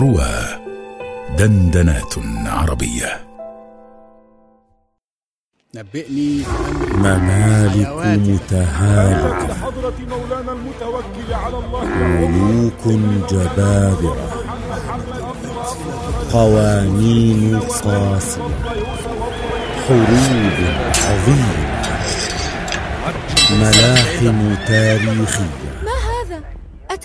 روى دندنات عربية. نبئني ممالك متهالكة. حضرة مولانا المتوكل على الله ملوك جبابرة. قوانين قاسية حروب عظيمة. ملاحم تاريخية.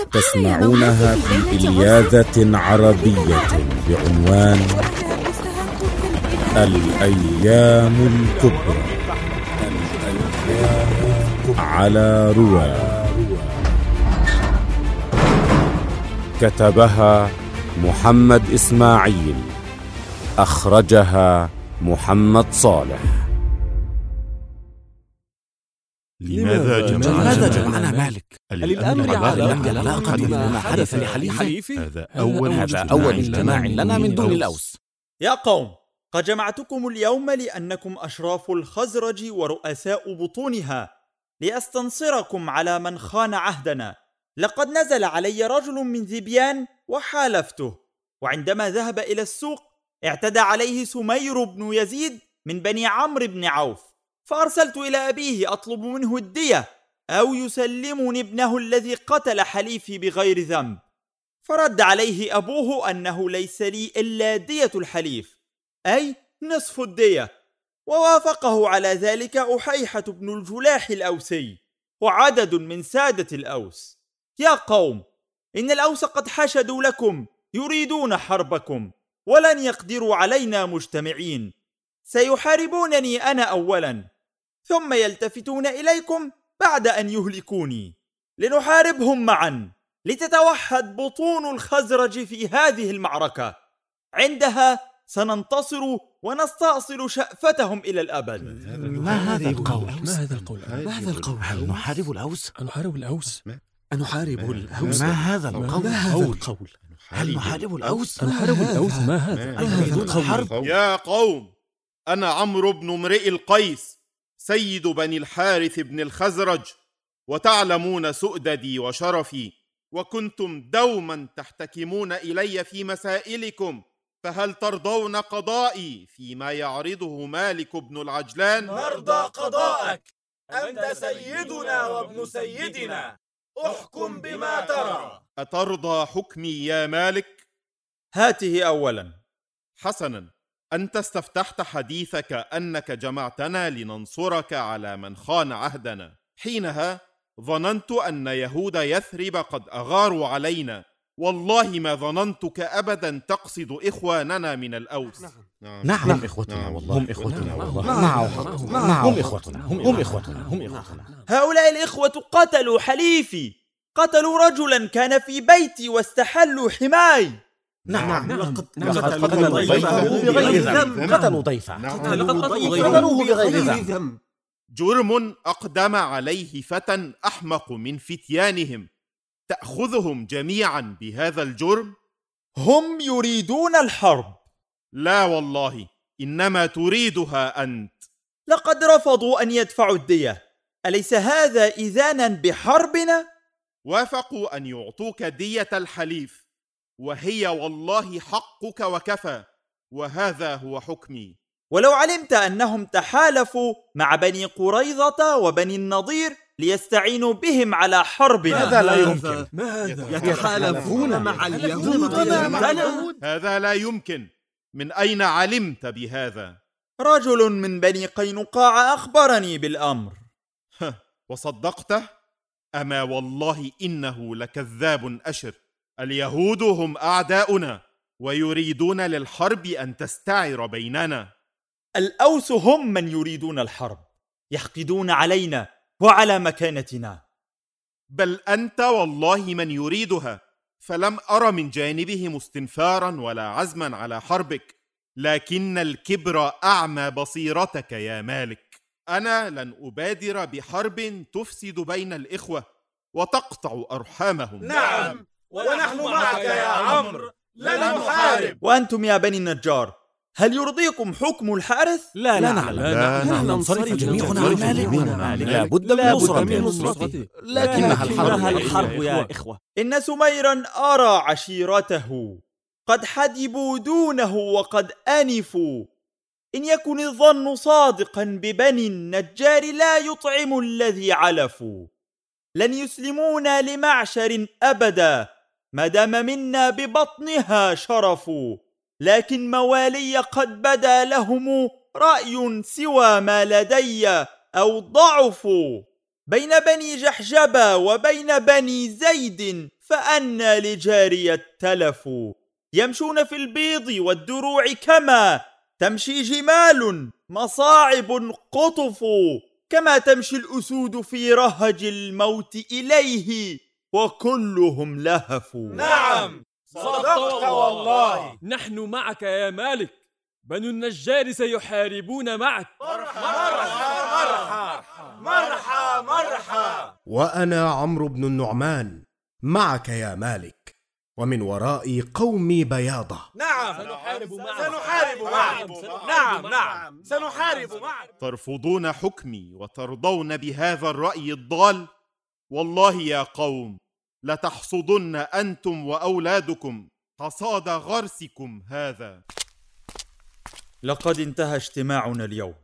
تسمعونها في إلياذة عربية بعنوان الأيام الكبرى. على روى. كتبها محمد إسماعيل. أخرجها محمد صالح. مالك؟ للأمر على علاقة بما حدث لحليفي هذا أول هذا أول اجتماع لنا من دون الأوس. يا قوم قد جمعتكم اليوم لأنكم أشراف الخزرج ورؤساء بطونها. لأستنصركم على من خان عهدنا. لقد نزل علي رجل من ذبيان وحالفته. وعندما ذهب إلى السوق اعتدى عليه سمير بن يزيد من بني عمرو بن عوف. فأرسلت إلى أبيه أطلب منه الدية. أو يسلمني ابنه الذي قتل حليفي بغير ذنب. فرد عليه أبوه أنه ليس لي إلا دية الحليف أي نصف الدية. ووافقه على ذلك أحيحة بن الجلاح الأوسي وعدد من سادة الأوس. يا قوم إن الأوس قد حشدوا لكم يريدون حربكم ولن يقدروا علينا مجتمعين. سيحاربونني أنا أولا ثم يلتفتون إليكم بعد أن يهلكوني لنحاربهم معا. لتتوحد بطون الخزرج في هذه المعركة. عندها سننتصر ونستأصل شأفتهم إلى الأبد. ما هذا القول؟ ما هذا القول؟ ما هذا القول؟ هل نحارب الأوس؟ نحارب الأوس. نحارب الأوس. ما هذا القول؟ ما هذا القول. هل نحارب الأوس؟ نحارب الأوس. ما هذا تريدون الحرب؟ يا قوم أنا عمرو بن امرئ القيس. سيد بني الحارث بن الخزرج وتعلمون سؤددي وشرفي وكنتم دوما تحتكمون إلي في مسائلكم فهل ترضون قضائي فيما يعرضه مالك بن العجلان؟ نرضى قضاءك. أنت سيدنا وابن سيدنا. أحكم بما ترى. أترضى حكمي يا مالك؟ هاته أولا. حسنا. أنت استفتحت حديثك أنك جمعتنا لننصرك على من خان عهدنا. حينها ظننت أن يهود يثرب قد أغاروا علينا. والله ما ظننتك أبدا تقصد إخواننا من الأوس. نعم. هم إخوتنا والله. هم إخوتنا والله. معه هم إخوتنا. هم إخوتنا. هم إخوتنا. هؤلاء الإخوة قتلوا حليفي. قتلوا رجلا كان في بيتي واستحلوا حماي. نعم لقد لقد قتلوا ضيفه بغير ذنب. قتلوا ضيفه قتلوه بغير ذنب. جرم أقدم عليه فتى أحمق من فتيانهم. تأخذهم جميعا بهذا الجرم؟ هم يريدون الحرب. لا والله إنما تريدها أنت. لقد رفضوا أن يدفعوا الدية. أليس هذا إذانا بحربنا؟ وافقوا أن يعطوك دية الحليف. وهي والله حقك وكفى وهذا هو حكمي. ولو علمت أنهم تحالفوا مع بني قريظة وبني النضير ليستعينوا بهم على حربنا. هذا لا يمكن؟ ما هذا يتحالفون مع اليهود؟ هذا لا يمكن. من أين علمت بهذا؟ رجل من بني قينقاع أخبرني بالأمر. وصدقته؟ أما والله إنه لكذاب أشر. اليهود هم أعداؤنا ويريدون للحرب أن تستعر بيننا. الأوس هم من يريدون الحرب يحقدون علينا وعلى مكانتنا. بل أنت والله من يريدها فلم أر من جانبهم استنفارا ولا عزما على حربك لكن الكبر أعمى بصيرتك يا مالك. أنا لن أبادر بحرب تفسد بين الإخوة وتقطع أرحامهم. نعم. ونحن معك يا عمرو. لن نحارب. وأنتم يا بني النجار هل يرضيكم حكم الحارث؟ لا لا لا نحن ننصرف جميعنا. عن مالك. لا بد من نصرته. لكنها الحرب لكنها الحرب يا إخوة. إن سميرا أرى عشيرته قد حدبوا دونه وقد أنفوا. إن يكن الظن صادقا ببني النجار لا يطعم الذي علفوا. لن يسلمونا لمعشر أبدا. ما دام منا ببطنها شرف لكن موالي قد بدا لهم رأي سوى ما لدي أو ضعفوا بين بني جحجبة وبين بني زيد فأنى لجاري التلف. يمشون في البيض والدروع كما تمشي جمال مصاعب قطف. كما تمشي الأسود في رهج الموت إليه وكلهم لهفوا. نعم. صدقت والله. نحن معك يا مالك. بنو النجار سيحاربون معك. مرحى مرحى مرحى وأنا عمرو بن النعمان. معك يا مالك. ومن ورائي قومي بياضة. نعم. سنحارب معك. سنحارب معك. نعم نعم. سنحارب معك. ترفضون حكمي وترضون بهذا الرأي الضال؟ والله يا قوم لتحصدن أنتم وأولادكم حصاد غرسكم هذا. لقد انتهى اجتماعنا اليوم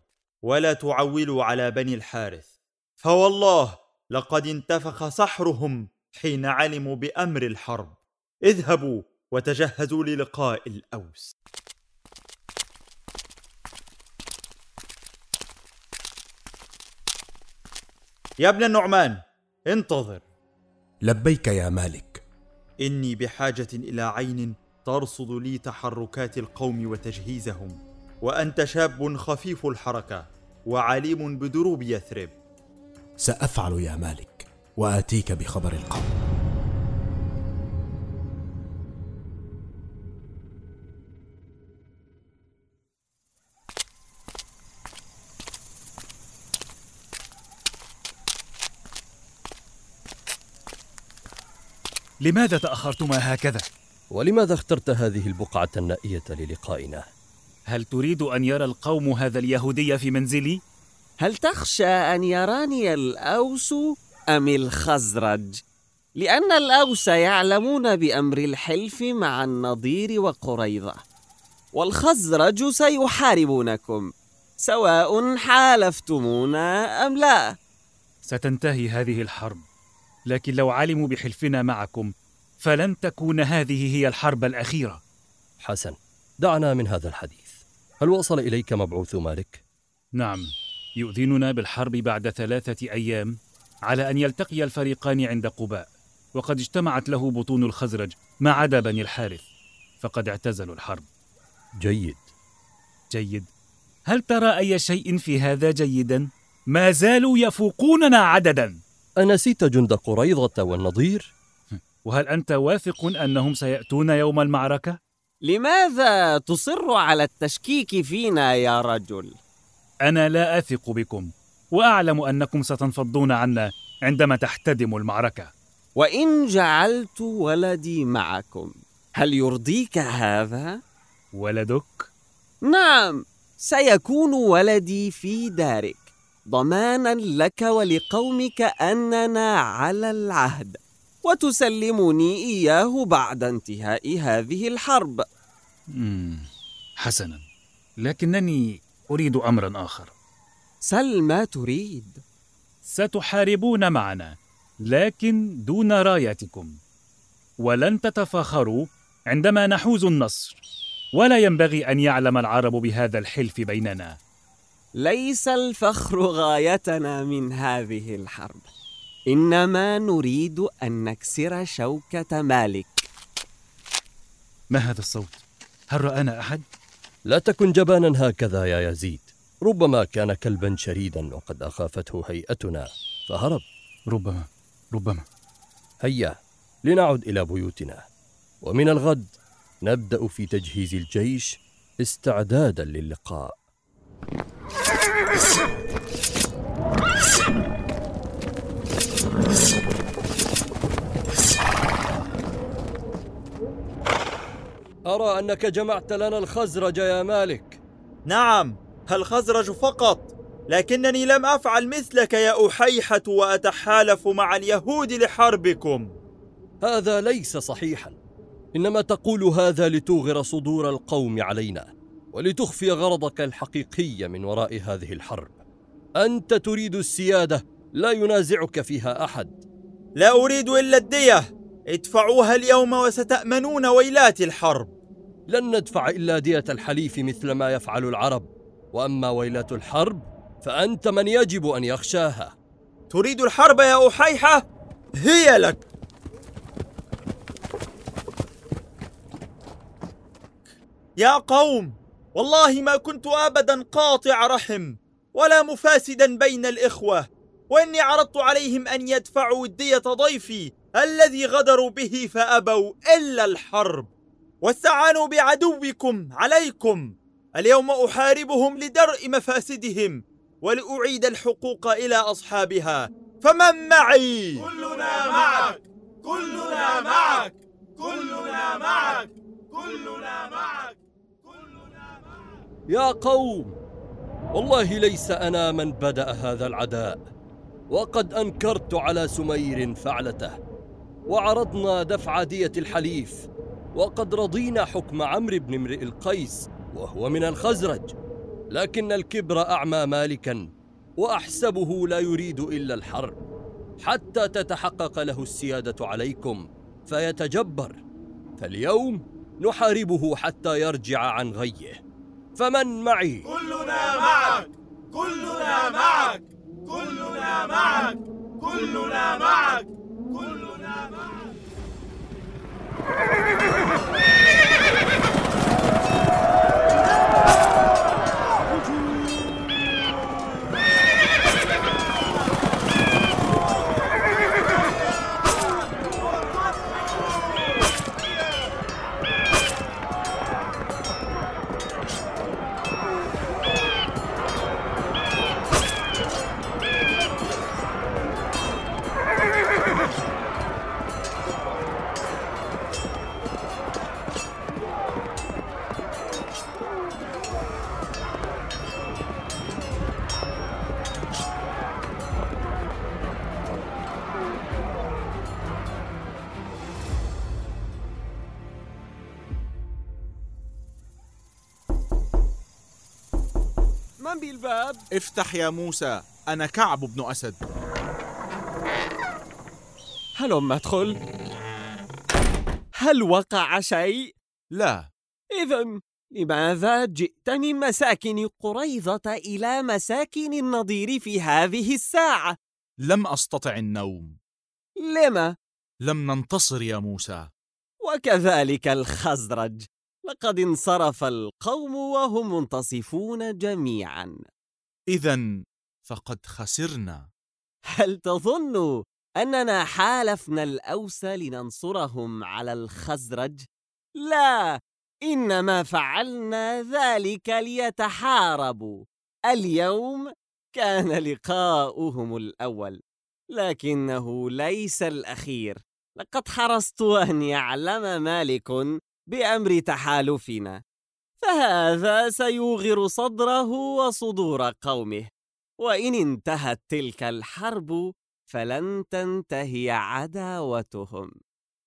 ولا تعولوا على بني الحارث. فوالله لقد انتفخ سحرهم حين علموا بأمر الحرب. اذهبوا وتجهزوا للقاء الأوس. يا ابن النعمان انتظر. لبيك يا مالك. إني بحاجة إلى عين ترصد لي تحركات القوم وتجهيزهم وأنت شاب خفيف الحركة وعليم بدروب يثرب. سأفعل يا مالك وآتيك بخبر القوم. لماذا تأخرتما هكذا؟ ولماذا اخترت هذه البقعة النائية للقائنا؟ هل تريد أن يرى القوم هذا اليهودي في منزلي؟ هل تخشى أن يراني الأوس أم الخزرج؟ لأن الأوس يعلمون بأمر الحلف مع النضير وقريظة والخزرج سيحاربونكم سواء حالفتمونا أم لا ستنتهي هذه الحرب لكن لو علموا بحلفنا معكم فلن تكون هذه هي الحرب الأخيرة. حسن دعنا من هذا الحديث. هل وصل إليك مبعوث مالك؟ نعم يؤذننا بالحرب بعد ثلاثة أيام على أن يلتقي الفريقان عند قباء وقد اجتمعت له بطون الخزرج ما عدا بني الحارث فقد اعتزلوا الحرب. جيد. جيد. هل ترى أي شيء في هذا جيدا؟ ما زالوا يفوقوننا عددا. أنسيت جند قريضة والنضير؟ وهل أنت واثق أنهم سيأتون يوم المعركة؟ لماذا تصر على التشكيك فينا يا رجل؟ أنا لا أثق بكم وأعلم أنكم ستنفضون عنا عندما تحتدم المعركة وإن جعلت ولدي معكم هل يرضيك هذا؟ ولدك؟ نعم سيكون ولدي في دارك ضمانا لك ولقومك أننا على العهد وتسلمني إياه بعد انتهاء هذه الحرب. حسنا. لكنني أريد أمرا آخر. سل ما تريد. ستحاربون معنا لكن دون رايتكم. ولن تتفاخروا عندما نحوز النصر. ولا ينبغي أن يعلم العرب بهذا الحلف بيننا. ليس الفخر غايتنا من هذه الحرب. إنما نريد أن نكسر شوكة مالك. ما هذا الصوت؟ هل رآنا أحد؟ لا تكن جبانا هكذا يا يزيد. ربما كان كلبا شريدا وقد أخافته هيئتنا. فهرب. ربما ربما. هيا لنعد إلى بيوتنا. ومن الغد نبدأ في تجهيز الجيش استعدادا للقاء. أرى أنك جمعت لنا الخزرج يا مالك. نعم الخزرج فقط لكنني لم أفعل مثلك يا أحيحة وأتحالف مع اليهود لحربكم. هذا ليس صحيحا. إنما تقول هذا لتوغر صدور القوم علينا. ولتخفي غرضك الحقيقي من وراء هذه الحرب. أنت تريد السيادة لا ينازعك فيها أحد. لا أريد إلا الدية. ادفعوها اليوم وستأمنون ويلات الحرب. لن ندفع إلا دية الحليف مثل ما يفعل العرب. وأما ويلات الحرب فأنت من يجب أن يخشاها. تريد الحرب يا أحيحة؟ هي لك. يا قوم والله ما كنت أبدا قاطع رحم ولا مفاسدا بين الإخوة وإني عرضت عليهم أن يدفعوا الديه ضيفي الذي غدروا به فأبوا إلا الحرب واستعانوا بعدوكم عليكم. اليوم أحاربهم لدرء مفاسدهم ولأعيد الحقوق إلى أصحابها. فمن معي؟ كلنا معك كلنا معك كلنا معك كلنا معك. يا قوم والله ليس أنا من بدأ هذا العداء وقد أنكرت على سمير فعلته وعرضنا دفع دية الحليف وقد رضينا حكم عمرو بن امرئ القيس وهو من الخزرج لكن الكبر أعمى مالكا وأحسبه لا يريد إلا الحرب حتى تتحقق له السيادة عليكم فيتجبر فاليوم نحاربه حتى يرجع عن غيه. فمن معي؟ كلنا معك. كلنا معك. كلنا معك. كلنا معك. افتح يا موسى أنا كعب بن أسد. هلم أدخل؟ هل وقع شيء؟ لا. إذا لماذا جئت من مساكن قريظة إلى مساكن النضير في هذه الساعة؟ لم أستطع النوم. لما؟ لم ننتصر يا موسى. وكذلك الخزرج. لقد انصرف القوم وهم منتصفون جميعا. إذا فقد خسرنا. هل تظن أننا حالفنا الأوس لننصرهم على الخزرج؟ لا إنما فعلنا ذلك ليتحاربوا. اليوم كان لقاؤهم الأول لكنه ليس الأخير. لقد حرصت أن يعلم مالك بأمر تحالفنا. فهذا سيوغر صدره وصدور قومه. وإن انتهت تلك الحرب فلن تنتهي عداوتهم.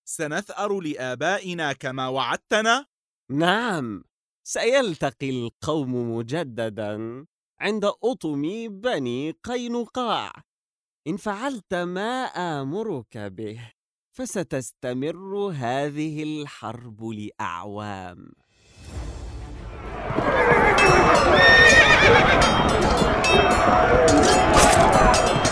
سنثأر لآبائنا كما وعدتنا؟ نعم. سيلتقي القوم مجددا عند أطم بني قينقاع. إن فعلت ما آمرك به فستستمر هذه الحرب لأعوام. Thank you.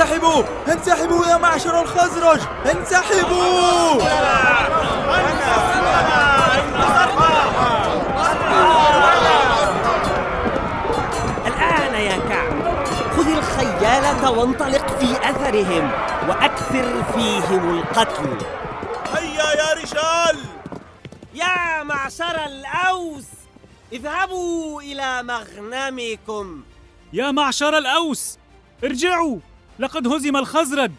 انسحبوا! يا معشر الخزرج! انسحبوا! الآن يا كعب خذ الخيالة وانطلق في أثرهم وأكثر فيهم القتل. هيا يا رجال! يا معشر الأوس اذهبوا إلى مغنمكم. يا معشر الأوس ارجعوا! لقد هزم الخزرج.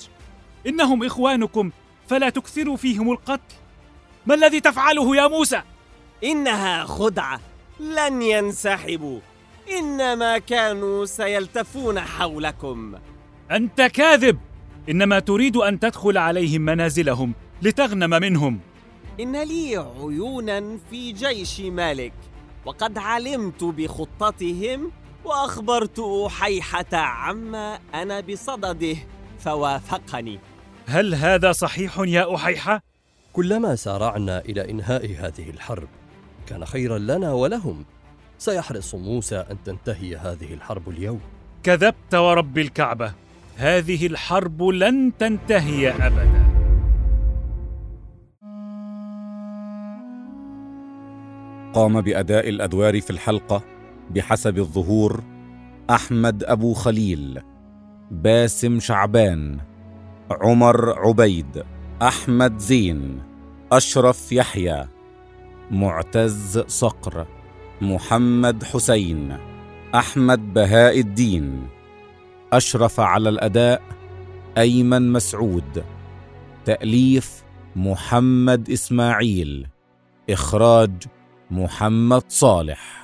إنهم إخوانكم فلا تكثروا فيهم القتل. ما الذي تفعله يا موسى؟ إنها خدعة. لن ينسحبوا. إنما كانوا سيلتفون حولكم. أنت كاذب! إنما تريد أن تدخل عليهم منازلهم لتغنم منهم. إن لي عيونا في جيش مالك وقد علمت بخطتهم وأخبرت أحيحة عما أنا بصدده فوافقني. هل هذا صحيح يا أحيحة؟ كلما سارعنا إلى إنهاء هذه الحرب كان خيرا لنا ولهم. سيحرص موسى أن تنتهي هذه الحرب اليوم. كذبت ورب الكعبة. هذه الحرب لن تنتهي أبدا. قام بأداء الأدوار في الحلقة بحسب الظهور أحمد أبو خليل باسم شعبان عمر عبيد أحمد زين أشرف يحيى معتز صقر محمد حسين أحمد بهاء الدين أشرف على الأداء أيمن مسعود تأليف محمد إسماعيل إخراج محمد صالح.